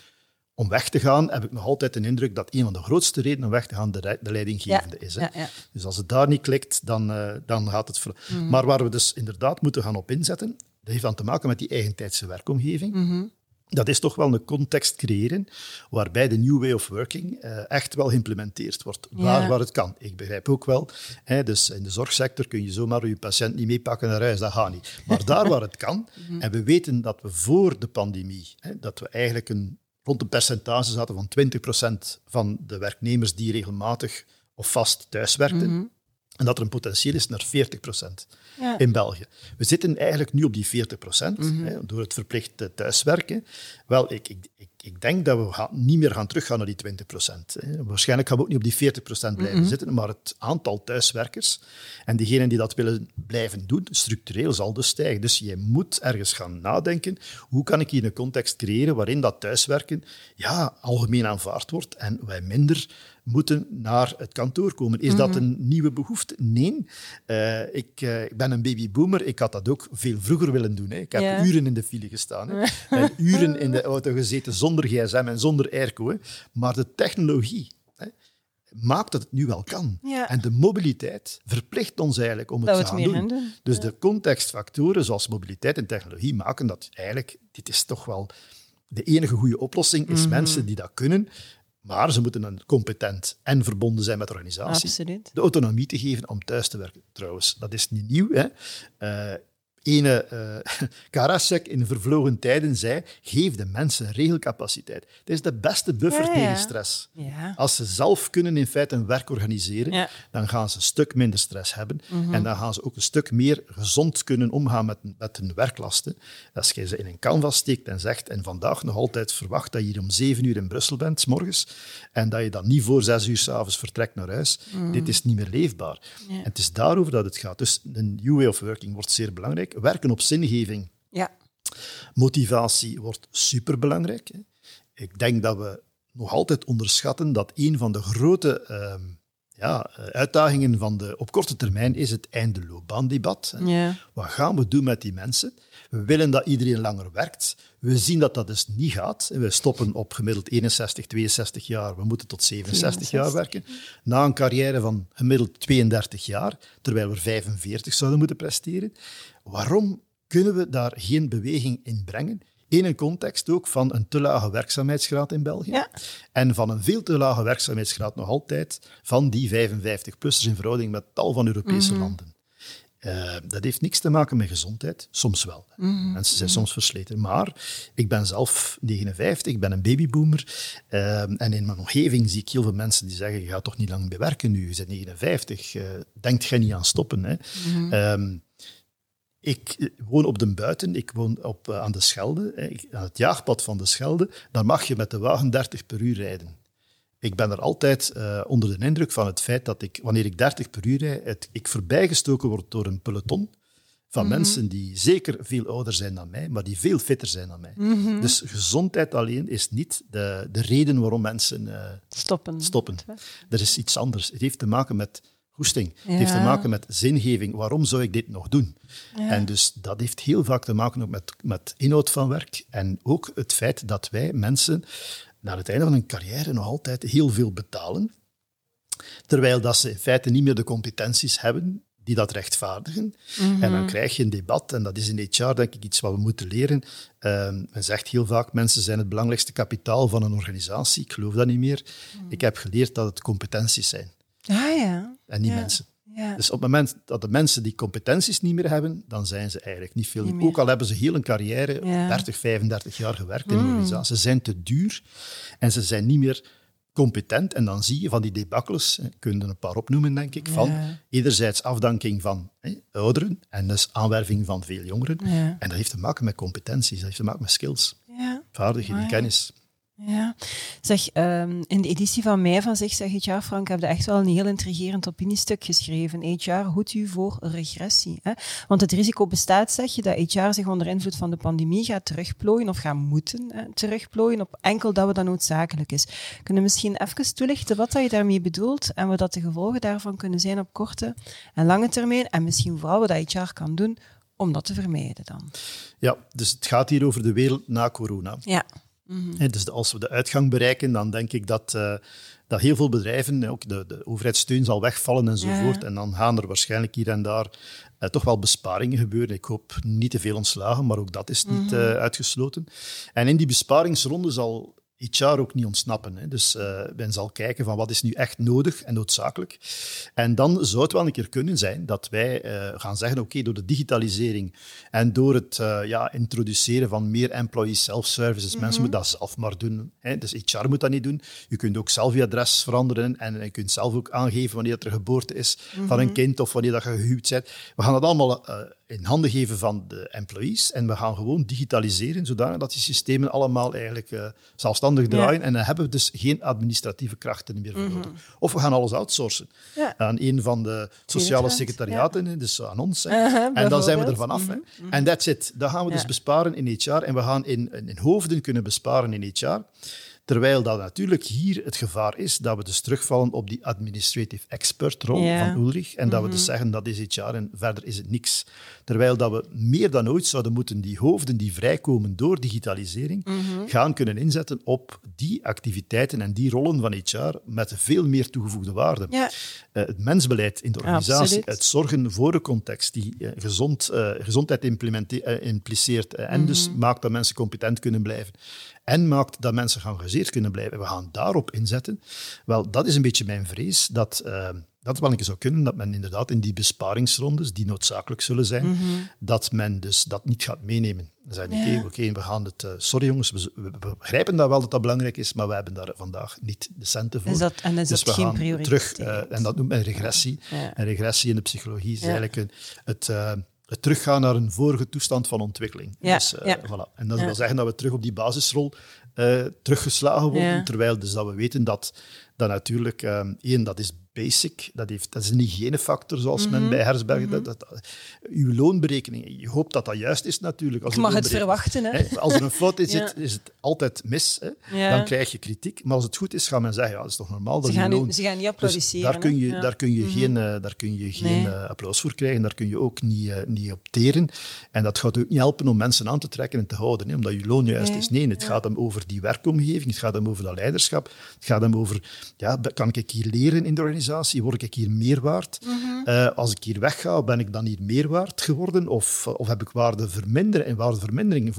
Om weg te gaan heb ik nog altijd de indruk dat een van de grootste redenen om weg te gaan de, de leidinggevende Ja, is. Hè. ja, ja. Dus als het daar niet klikt, dan, eh, dan gaat het... Mhm. Maar waar we dus inderdaad moeten gaan op inzetten, dat heeft dan te maken met die eigentijdse werkomgeving. Mhm. Dat is toch wel een context creëren waarbij de new way of working eh, echt wel geïmplementeerd wordt, waar, waar het kan. Ik begrijp ook wel, hè, dus in de zorgsector kun je zomaar je patiënt niet meepakken naar huis, dat gaat niet. Maar daar *laughs* waar het kan, en we weten dat we voor de pandemie, hè, dat we eigenlijk een, rond een percentage zaten van 20% van de werknemers die regelmatig of vast thuiswerkten, en dat er een potentieel is naar 40% Ja. in België. We zitten eigenlijk nu op die 40% hè, door het verplicht thuiswerken. Wel, ik, ik, ik, ik denk dat we gaan, niet meer gaan teruggaan naar die 20%. Hè. Waarschijnlijk gaan we ook niet op die 40% blijven zitten, maar het aantal thuiswerkers en diegenen die dat willen blijven doen, structureel zal dus stijgen. Dus je moet ergens gaan nadenken, hoe kan ik hier een context creëren waarin dat thuiswerken ja, algemeen aanvaard wordt en wij minder moeten naar het kantoor komen. Is dat een nieuwe behoefte? Nee. Eh, ik, eh, ik ben een babyboomer. Ik had dat ook veel vroeger willen doen. Hè. Ik heb uren in de file gestaan. Hè. *laughs* En uren in de auto gezeten zonder gsm en zonder airco. Hè. Maar de technologie hè, maakt dat het nu wel kan. Ja. En de mobiliteit verplicht ons eigenlijk om het Dat te doen. gaan doen. Dus de contextfactoren zoals mobiliteit en technologie maken dat eigenlijk, dit is toch wel de enige goede oplossing, is Mhm. mensen die dat kunnen, maar ze moeten dan competent en verbonden zijn met de organisatie. Absoluut. De autonomie te geven om thuis te werken. Trouwens, dat is niet nieuw. Hè? Eh, ene uh, *laughs* Karasek in vervlogen tijden zei, geef de mensen regelcapaciteit. Dat is de beste buffer Ja, ja. tegen stress. Ja. Als ze zelf kunnen in feite een werk organiseren, dan gaan ze een stuk minder stress hebben. Mhm. En dan gaan ze ook een stuk meer gezond kunnen omgaan met, met hun werklasten. Als je ze in een canvas steekt en zegt, en vandaag nog altijd verwacht dat je hier om zeven uur in Brussel bent, 's morgens, en dat je dan niet voor zes uur s'avonds vertrekt naar huis, Mhm. dit is niet meer leefbaar. En het is daarover dat het gaat. Dus een new way of working wordt zeer belangrijk. Werken op zingeving Ja. Motivatie wordt superbelangrijk. hè. Ik denk dat we nog altijd onderschatten dat een van de grote ehm, ja, uitdagingen van de, op korte termijn is het einde loopbaandebat. Ja. Wat gaan we doen met die mensen? We willen dat iedereen langer werkt. We zien dat dat dus niet gaat. We stoppen op gemiddeld 61, 62 jaar. We moeten tot 67 jaar werken. Na een carrière van gemiddeld 32 jaar, terwijl we 45 zouden moeten presteren. Waarom kunnen we daar geen beweging in brengen? In een context ook van een te lage werkzaamheidsgraad in België. Ja. En van een veel te lage werkzaamheidsgraad nog altijd van die 55-plussers in verhouding met tal van Europese landen. Eh, dat heeft niks te maken met gezondheid. Soms wel. Mensen zijn soms versleten. Maar ik ben zelf 59, ik ben een babyboomer. eh, en in mijn omgeving zie ik heel veel mensen die zeggen: Je gaat toch niet lang meer werken nu, je bent 59. eh denkt jij niet aan stoppen? Hè? Ehm, ik eh, woon op de buiten, ik woon op, eh, aan de Schelde, ik- aan het jaagpad van de Schelde. Daar mag je met de wagen 30 per uur rijden. Ik ben er altijd eh, onder de indruk van het feit dat ik, wanneer ik 30 per uur rijd, het, ik voorbijgestoken word door een peloton van mensen die zeker veel ouder zijn dan mij, maar die veel fitter zijn dan mij. Dus gezondheid alleen is niet de, de reden waarom mensen Stoppen. stoppen. Er is iets anders. Het heeft te maken met goesting. Het heeft te maken met zingeving. Waarom zou ik dit nog doen? En dus dat heeft heel vaak te maken ook met, met inhoud van werk. En ook het feit dat wij mensen naar het einde van hun carrière nog altijd heel veel betalen. Terwijl dat ze in feite niet meer de competenties hebben die dat rechtvaardigen. En dan krijg je een debat, en dat is in HR denk ik iets wat we moeten leren. Ehm, men zegt heel vaak, mensen zijn het belangrijkste kapitaal van een organisatie. Ik geloof dat niet meer. Ik heb geleerd dat het competenties zijn Ah ja. en niet Ja. mensen. Ja. Dus op het moment dat de mensen die competenties niet meer hebben, dan zijn ze eigenlijk niet veel. Niet. Ook al hebben ze heel een carrière, Ja. 30, 35 jaar gewerkt in organisatie. Ze zijn te duur en ze zijn niet meer competent. En dan zie je van die debakkels, kun je er een paar opnoemen, denk ik, van Ja. enerzijds afdanking van hè, ouderen en dus aanwerving van veel jongeren. En dat heeft te maken met competenties, dat heeft te maken met skills, Ja. vaardigheden, kennis. Ja. Zeg, ehm, in de editie van mei van Zeg Zeg HR, Frank, heb je echt wel een heel intrigerend opiniestuk geschreven. HR hoedt u voor regressie. Hè? Want het risico bestaat, zeg je, dat HR zich onder invloed van de pandemie gaat terugplooien of gaat moeten hè, terugplooien op enkel dat wat dan noodzakelijk is. Kunnen we misschien even toelichten wat dat je daarmee bedoelt en wat dat de gevolgen daarvan kunnen zijn op korte en lange termijn en misschien vooral wat dat HR kan doen om dat te vermijden dan? Ja, dus het gaat hier over de wereld na corona. Ja. Hè, Dus als we de uitgang bereiken, dan denk ik dat, eh, dat heel veel bedrijven, ook de, de overheidssteun zal wegvallen enzovoort. Ja. En dan gaan er waarschijnlijk hier en daar eh, toch wel besparingen gebeuren. Ik hoop niet te veel ontslagen, maar ook dat is niet eh, uitgesloten. En in die besparingsronde zal HR ook niet ontsnappen. Hè. Dus eh, men zal kijken van wat is nu echt nodig en noodzakelijk. En dan zou het wel een keer kunnen zijn dat wij eh, gaan zeggen, oké, door de digitalisering en door het eh, ja, introduceren van meer employee self-services, mensen moeten dat zelf maar doen. Hè. Dus HR moet dat niet doen. Je kunt ook zelf je adres veranderen en je kunt zelf ook aangeven wanneer er geboorte is van een kind of wanneer dat je gehuwd bent. We gaan dat allemaal in handen geven van de employees en we gaan gewoon digitaliseren, zodanig dat die systemen allemaal eigenlijk eh, zelfstandig draaien. En dan hebben we dus geen administratieve krachten meer voor nodig. Of we gaan alles outsourcen Ja. aan een van de sociale secretariaten, dus aan ons. Uh-huh, en dan zijn we er vanaf. hè. En that's it. Dan gaan we dus besparen in HR en we gaan in, in, in hoofden kunnen besparen in HR. Terwijl dat natuurlijk hier het gevaar is dat we dus terugvallen op die administrative expert rol Ja. van Ulrich en dat we Mhm. dus zeggen dat is HR en verder is het niks. Terwijl dat we meer dan ooit zouden moeten die hoofden die vrijkomen door digitalisering Mhm. gaan kunnen inzetten op die activiteiten en die rollen van HR met veel meer toegevoegde waarde. Ja. Eh, het mensbeleid in de organisatie, Absoluut. het zorgen voor de context die eh, gezond, eh, gezondheid impliceert en dus Mhm. maakt dat mensen competent kunnen blijven. En maakt dat mensen geëngageerd kunnen blijven. We gaan daarop inzetten. Wel, dat is een beetje mijn vrees, dat... Uh, dat wel een keer zou kunnen, dat men inderdaad in die besparingsrondes, die noodzakelijk zullen zijn, mhm. dat men dus dat niet gaat meenemen. Dan zeggen oké, oké, we gaan het... Uh, sorry jongens, we, we, begrijpen dat wel dat dat belangrijk is, maar we hebben daar vandaag niet de centen voor. Is dat, en is dus dat we geen gaan prioriteit? terug, uh, en dat noemt men regressie. En regressie in de psychologie is eigenlijk een, het... Het teruggaan naar een vorige toestand van ontwikkeling. Ja, dus, ja. Voilà. En dat wil zeggen dat we terug op die basisrol teruggeslagen worden, terwijl dus dat we weten dat, dat natuurlijk, één, dat is basic. Dat, heeft, dat is een hygiënefactor, zoals men mhm. bij Hersbergen... Mm dat, dat, uw loonberekening, je hoopt dat dat juist is natuurlijk. Als je mag het verwachten. Hè? Als er een fout in zit, *laughs* is het altijd mis. Hè? Dan krijg je kritiek. Maar als het goed is, gaat men zeggen, ja, dat is toch normaal. Dat ze, gaan loon... ze gaan niet applaudisseren. Dus daar kun je, daar kun je mm -hmm. geen, daar kun je geen nee. uh, applaus voor krijgen. Daar kun je ook niet, uh, niet op teren. En dat gaat ook niet helpen om mensen aan te trekken en te houden, hè? omdat je loon juist nee. is. Nee, het gaat hem over die werkomgeving, het gaat hem over dat leiderschap, het gaat hem over, ja, kan ik hier leren in de organisatie, word ik hier meer waard? Mm -hmm. uh, als ik hier wegga, ben ik dan hier meer waard geworden? Of, of heb ik waarde verminderen en waardevermindering?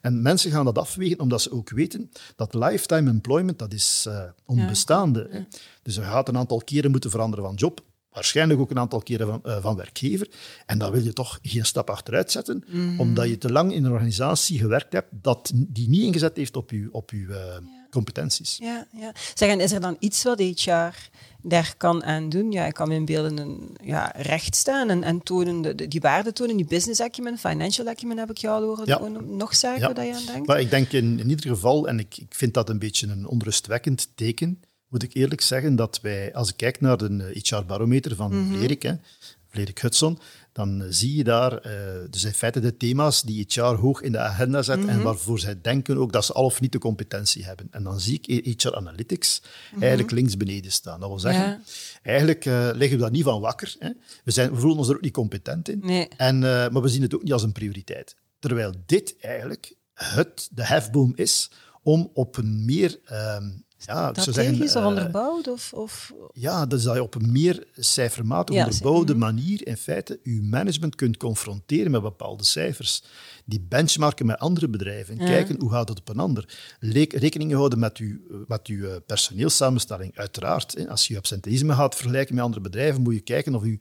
En mensen gaan dat afwegen omdat ze ook weten dat lifetime employment, dat is uh, onbestaande. Ja. Dus je gaat een aantal keren moeten veranderen van job. Waarschijnlijk ook een aantal keren van, uh, van werkgever. En dan wil je toch geen stap achteruit zetten, mm -hmm. omdat je te lang in een organisatie gewerkt hebt dat die niet ingezet heeft op je, op je ja. Competenties. Ja, ja. Zeg, en is er dan iets wat HR daar kan aan doen. Ja, ik kan me inbeelden een ja, recht staan en, en tonen, de, de, die waarde tonen, die business acumen, financial acumen heb ik jou al horen. Ja. Nog zaken ja. dat je aan denkt? Maar ik denk in, in ieder geval, en ik, ik vind dat een beetje een onrustwekkend teken, moet ik eerlijk zeggen, dat wij, als ik kijk naar de HR-barometer van mm -hmm. Vlerik, hè, Vlerik Hudson, dan zie je daar uh, dus in feite de thema's die HR hoog in de agenda zet mm -hmm. en waarvoor zij denken ook dat ze al of niet de competentie hebben. En dan zie ik HR Analytics mm -hmm. eigenlijk links beneden staan. Dat wil zeggen, ja. eigenlijk uh, liggen we daar niet van wakker. Hè. We, zijn, we voelen ons er ook niet competent in, nee. en, uh, maar we zien het ook niet als een prioriteit. Terwijl dit eigenlijk het, de hefboom is om op een meer... Um, ja, Strategisch zeggen, uh, onderbouwd? Of, of... Ja, dus dat je op een meer cijfermatig ja, onderbouwde mm -hmm. manier in feite je management kunt confronteren met bepaalde cijfers. Die benchmarken met andere bedrijven. Ja. Kijken hoe gaat het op een ander. Le rekening houden met je, met uw personeelssamenstelling. Uiteraard, hè. als je absenteïsme gaat vergelijken met andere bedrijven, moet je kijken of je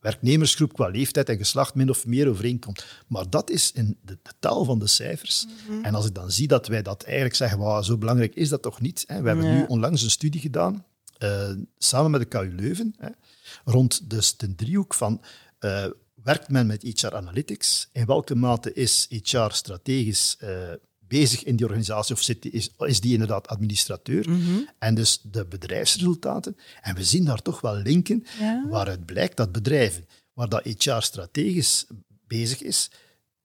werknemersgroep qua leeftijd en geslacht min of meer overeenkomt. Maar dat is in de, de taal van de cijfers. Mm -hmm. En als ik dan zie dat wij dat eigenlijk zeggen, wow, zo belangrijk is dat toch niet. Hè? We hebben ja. nu onlangs een studie gedaan, uh, samen met de KU Leuven, hè, rond dus de driehoek van uh, werkt men met HR Analytics? In welke mate is HR strategisch uh, bezig in die organisatie of zit die, is, is die inderdaad administrateur? Mhm. Mm -hmm. En dus de bedrijfsresultaten. En we zien daar toch wel linken ja. waaruit blijkt dat bedrijven waar dat HR strategisch bezig is,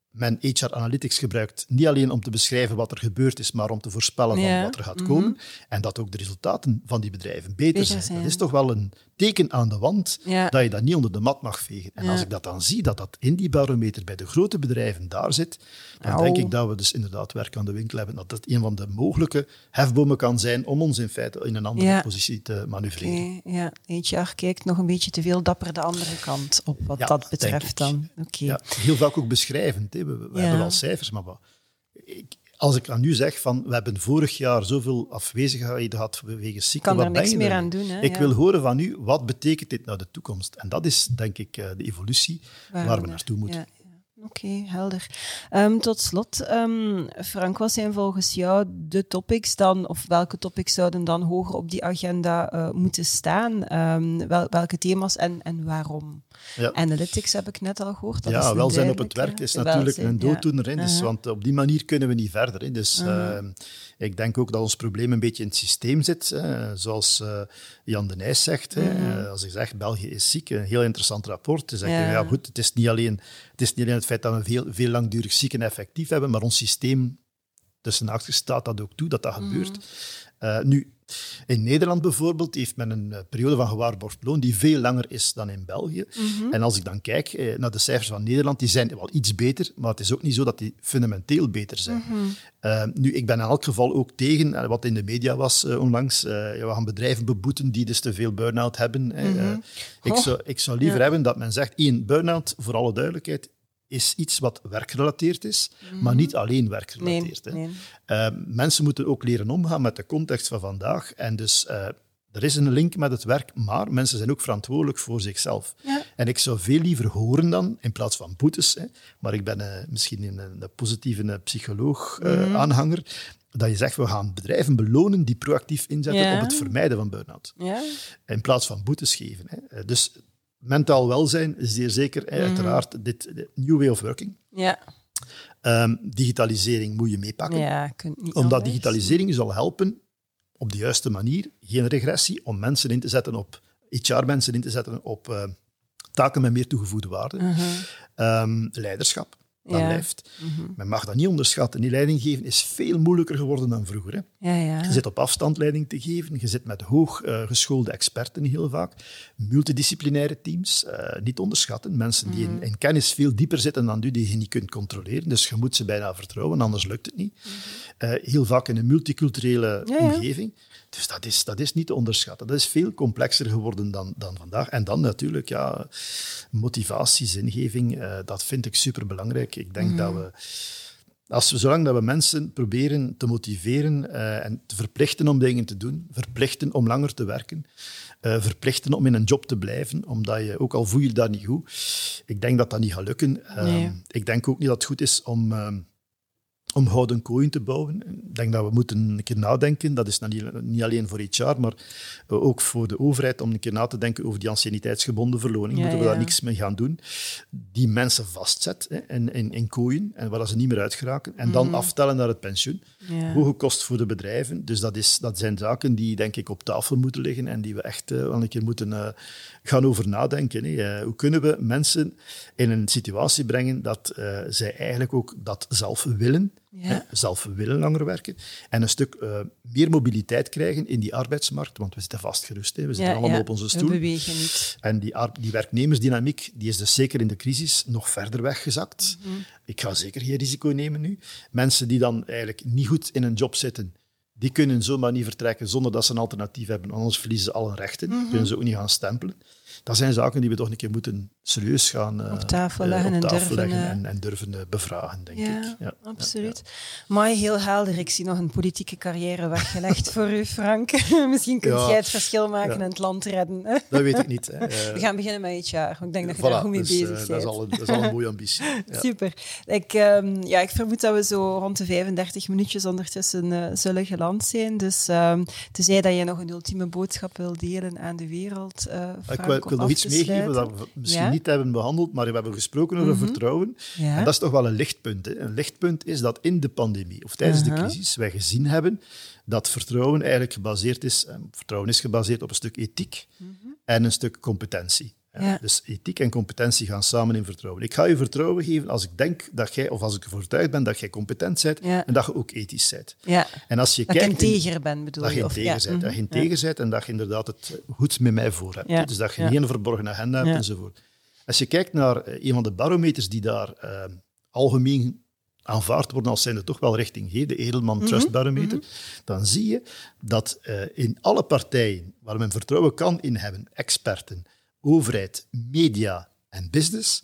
men HR Analytics gebruikt niet alleen om te beschrijven wat er gebeurd is, maar om te voorspellen ja. wat er gaat komen. Mm -hmm. En dat ook de resultaten van die bedrijven beter, beter zijn. zijn. Dat is toch wel een teken aan de wand ja. dat je dat niet onder de mat mag vegen. En ja. als ik dat dan zie, dat dat in die barometer bij de grote bedrijven daar zit, dan Au. denk ik dat we dus inderdaad werk aan de winkel hebben. Dat dat een van de mogelijke hefbomen kan zijn om ons in feite in een andere ja. positie te manoeuvreren. Okay, ja, HR kijkt nog een beetje te veel dapper de andere kant op wat dat betreft dan. Okay. Heel vaak ook beschrijvend. We, we hebben wel cijfers, maar wat, ik, als ik aan nu zeg van we hebben vorig jaar zoveel afwezigheid gehad wegens ziekte, kan wat er niks meer er? aan doen. Hè? Ik ja. wil horen van u, wat betekent dit naar de toekomst? En dat is denk ik de evolutie waar, waar we naartoe moeten. Oké, okay, helder. Um, tot slot, um, Frank, wat zijn volgens jou de topics dan, of welke topics zouden dan hoger op die agenda uh, moeten staan? Um, wel, welke thema's en, en waarom? Ja. Analytics heb ik net al gehoord. Dat ja, welzijn op het werk is natuurlijk welzijn, een dooddoener. Ja. Dus, Uh -huh. Want op die manier kunnen we niet verder. Hè. Dus Uh -huh. uh, ik denk ook dat ons probleem een beetje in het systeem zit. Hè. Zoals uh, Jan de Nijs zegt. Uh -huh. hè. Als hij zegt, België is ziek, een heel interessant rapport. Zeggen, ja. ja goed, het is niet alleen het, is niet alleen het feit dat we veel, veel langdurig zieken effectief hebben, maar ons systeem tussen haakjes staat dat ook toe, dat dat Mhm. gebeurt. Uh, nu, in Nederland bijvoorbeeld heeft men een uh, periode van gewaarborgd loon die veel langer is dan in België. Mm -hmm. En als ik dan kijk eh, naar de cijfers van Nederland, die zijn wel iets beter, maar het is ook niet zo dat die fundamenteel beter zijn. Mhm. Mm -hmm. uh, nu, ik ben in elk geval ook tegen, uh, wat in de media was uh, onlangs, we gaan bedrijven beboeten die dus te veel burn-out hebben. Mhm. Mm -hmm. ik, zou, ik zou liever ja. hebben dat men zegt, één, burn-out, voor alle duidelijkheid, is iets wat werkgerelateerd is, maar niet alleen werkgerelateerd. Nee, hè. nee. Eh, mensen moeten ook leren omgaan met de context van vandaag. En dus eh, er is een link met het werk, maar mensen zijn ook verantwoordelijk voor zichzelf. Ja. En ik zou veel liever horen dan, in plaats van boetes, hè, maar ik ben eh, misschien een, een positieve psycholoog-aanhanger, dat je zegt, we gaan bedrijven belonen die proactief inzetten Ja. op het vermijden van burn-out. Ja? In plaats van boetes geven. Hè. Eh, Dus mentaal welzijn is zeer zeker, Mhm. uiteraard, dit de new way of working. Ja. Ehm, digitalisering moet je meepakken Ja, kunt niet omdat anders. digitalisering zal helpen op de juiste manier, geen regressie, om mensen in te zetten op HR-mensen in te zetten op eh, taken met meer toegevoegde waarde. Ehm, leiderschap, dat Mhm. Ja. blijft. Men mag dat niet onderschatten. Die leiding geven is veel moeilijker geworden dan vroeger. Hè. Ja, ja. Je zit op afstand leiding te geven. Je zit met hoog eh, geschoolde experten heel vaak. Multidisciplinaire teams, eh, niet onderschatten. Mensen die Mhm. in, in kennis veel dieper zitten dan u, die je niet kunt controleren. Dus je moet ze bijna vertrouwen, anders lukt het niet. Eh, heel vaak in een multiculturele Mhm. Omgeving. Dus dat is, dat is niet te onderschatten. Dat is veel complexer geworden dan, dan vandaag. En dan natuurlijk, ja, motivatie, zingeving, eh, dat vind ik superbelangrijk. Ik denk dat we als we, zolang dat we mensen proberen te motiveren eh, en te verplichten om dingen te doen, verplichten om langer te werken, eh, verplichten om in een job te blijven, omdat je, ook al voel je daar niet goed, ik denk dat dat niet gaat lukken. Eh, Nee. Ik denk ook niet dat het goed is om, eh, om houden kooien te bouwen. Ik denk dat we moeten een keer nadenken, dat is niet, alleen voor HR, maar eh, ook voor de overheid, om een keer na te denken over die anciëniteitsgebonden verloning. Ja, moeten we ja. daar niks mee gaan doen? Die mensen vastzet hè, in, in, in kooien, en waar ze niet meer uit geraken, en dan aftellen naar het pensioen. Ja. Hoge kost voor de bedrijven. Dus dat, is, dat zijn zaken die, denk ik, op tafel moeten liggen en die we echt eh, wel een keer moeten eh, gaan over nadenken. Hè. Hoe kunnen we mensen in een situatie brengen dat zij eigenlijk ook dat zelf willen, Ja. zelf willen langer werken, en een stuk eh, meer mobiliteit krijgen in die arbeidsmarkt, want we zitten vastgerust. Hè. We zitten Ja, allemaal ja. op onze We stoel. bewegen niet. En die, die werknemersdynamiek die is dus zeker in de crisis nog verder weggezakt. Mhm. Ik ga zeker geen risico nemen nu. Mensen die dan eigenlijk niet goed in een job zitten, die kunnen zomaar niet vertrekken zonder dat ze een alternatief hebben. Anders verliezen ze alle rechten. Mhm. Kunnen ze ook niet gaan stempelen. Dat zijn zaken die we toch een keer moeten serieus gaan eh, Op tafel eh, leggen op en durven, leggen eh, en, en durven bevragen, denk Ja, ik. Ja, absoluut. Maar heel helder. Ik zie nog een politieke carrière weggelegd voor u, Frank. *laughs* Misschien kunt Ja. jij het verschil maken Ja. en het land redden. Dat weet ik niet. Hè. *laughs* We gaan beginnen met HR. want Ik denk dat je voilà, daar goed mee dus, bezig bent. dat, is al een, dat is al een mooie ambitie. *laughs* Ja. Super. Ik, ehm, ja, ik vermoed dat we zo rond de 35 minuutjes ondertussen eh, zullen geland zijn. Dus ehm tenzij dat je nog een ultieme boodschap wil delen aan de wereld, Ik Frank, wil, nog iets meegeven dat we misschien Ja? niet hebben behandeld, maar we hebben gesproken over vertrouwen. Ja. En dat is toch wel een lichtpunt. Hè? Een lichtpunt is dat in de pandemie of tijdens de crisis wij gezien hebben dat vertrouwen eigenlijk gebaseerd is, eh, vertrouwen is gebaseerd op een stuk ethiek en een stuk competentie. Ja. Dus ethiek en competentie gaan samen in vertrouwen. Ik ga je vertrouwen geven als ik denk dat jij, of als ik ervan overtuigd ben dat jij competent bent Ja. en dat je ook ethisch bent. Ja. En als je Dat in- integer ben, bedoel dat je je? Ja. bent. Dat je integer bent en dat je inderdaad het goed met mij voor hebt. Ja. Dus dat je geen verborgen agenda hebt enzovoort. Als je kijkt naar eh, een van de barometers die daar eh, algemeen aanvaard worden als zijnde toch wel richting de Edelman Mhm. Trust Barometer, dan zie je dat eh, in alle partijen waar men vertrouwen kan in hebben, experten, overheid, media en business,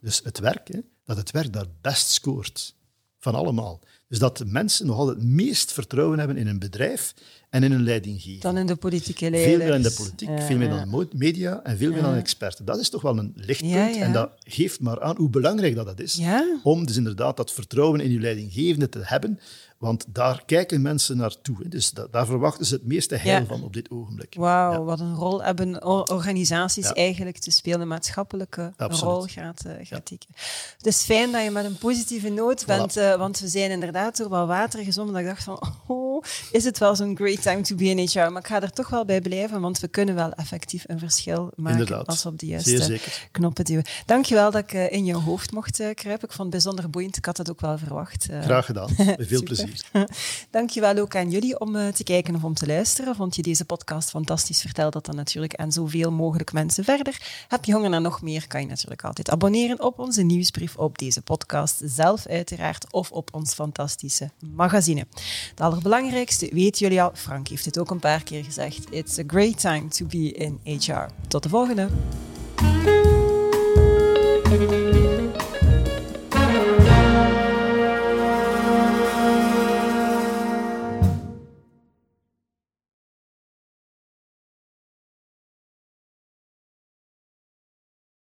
dus het werk, hè, dat het werk daar best scoort. Van allemaal. Dus dat de mensen nog altijd het meest vertrouwen hebben in een bedrijf en in een leidinggever. Dan in de politieke leiders. Veel meer in de politiek, Ja, veel meer dan media en veel meer dan experten. Dat is toch wel een lichtpunt. En dat geeft maar aan hoe belangrijk dat, dat is. Om dus inderdaad dat vertrouwen in je leidinggevende te hebben. Want daar kijken mensen naartoe. Dus da- daar verwachten ze het meeste heil Ja. van op dit ogenblik. Wauw, Ja. wat een rol hebben or- organisaties Ja. eigenlijk te spelen. Een maatschappelijke Absoluut. rol gaat, eh gaat tekenen. Het is fijn dat je met een positieve noot bent, eh, want we zijn inderdaad door wel water gezongen. Dat ik dacht van, *laughs* oh, is het wel zo'n great time to be in HR? Maar ik ga er toch wel bij blijven, want we kunnen wel effectief een verschil maken Inderdaad. als we op de juiste knoppen duwen. Dankjewel dat ik eh, in jouw hoofd mocht kruipen. Ik vond het bijzonder boeiend. Ik had het ook wel verwacht. Graag gedaan. *laughs* Met veel Super. Plezier. *laughs* Dankjewel ook aan jullie om eh, te kijken of om te luisteren. Vond je deze podcast fantastisch? Vertel dat dan natuurlijk aan zoveel mogelijk mensen verder. Heb je honger naar nog meer? Kan je natuurlijk altijd abonneren op onze nieuwsbrief, op deze podcast zelf uiteraard, of op ons fantastische magazine. Het allerbelangrijkste weten jullie al, Frank heeft het ook een paar keer gezegd. It's a great time to be in HR. Tot de volgende!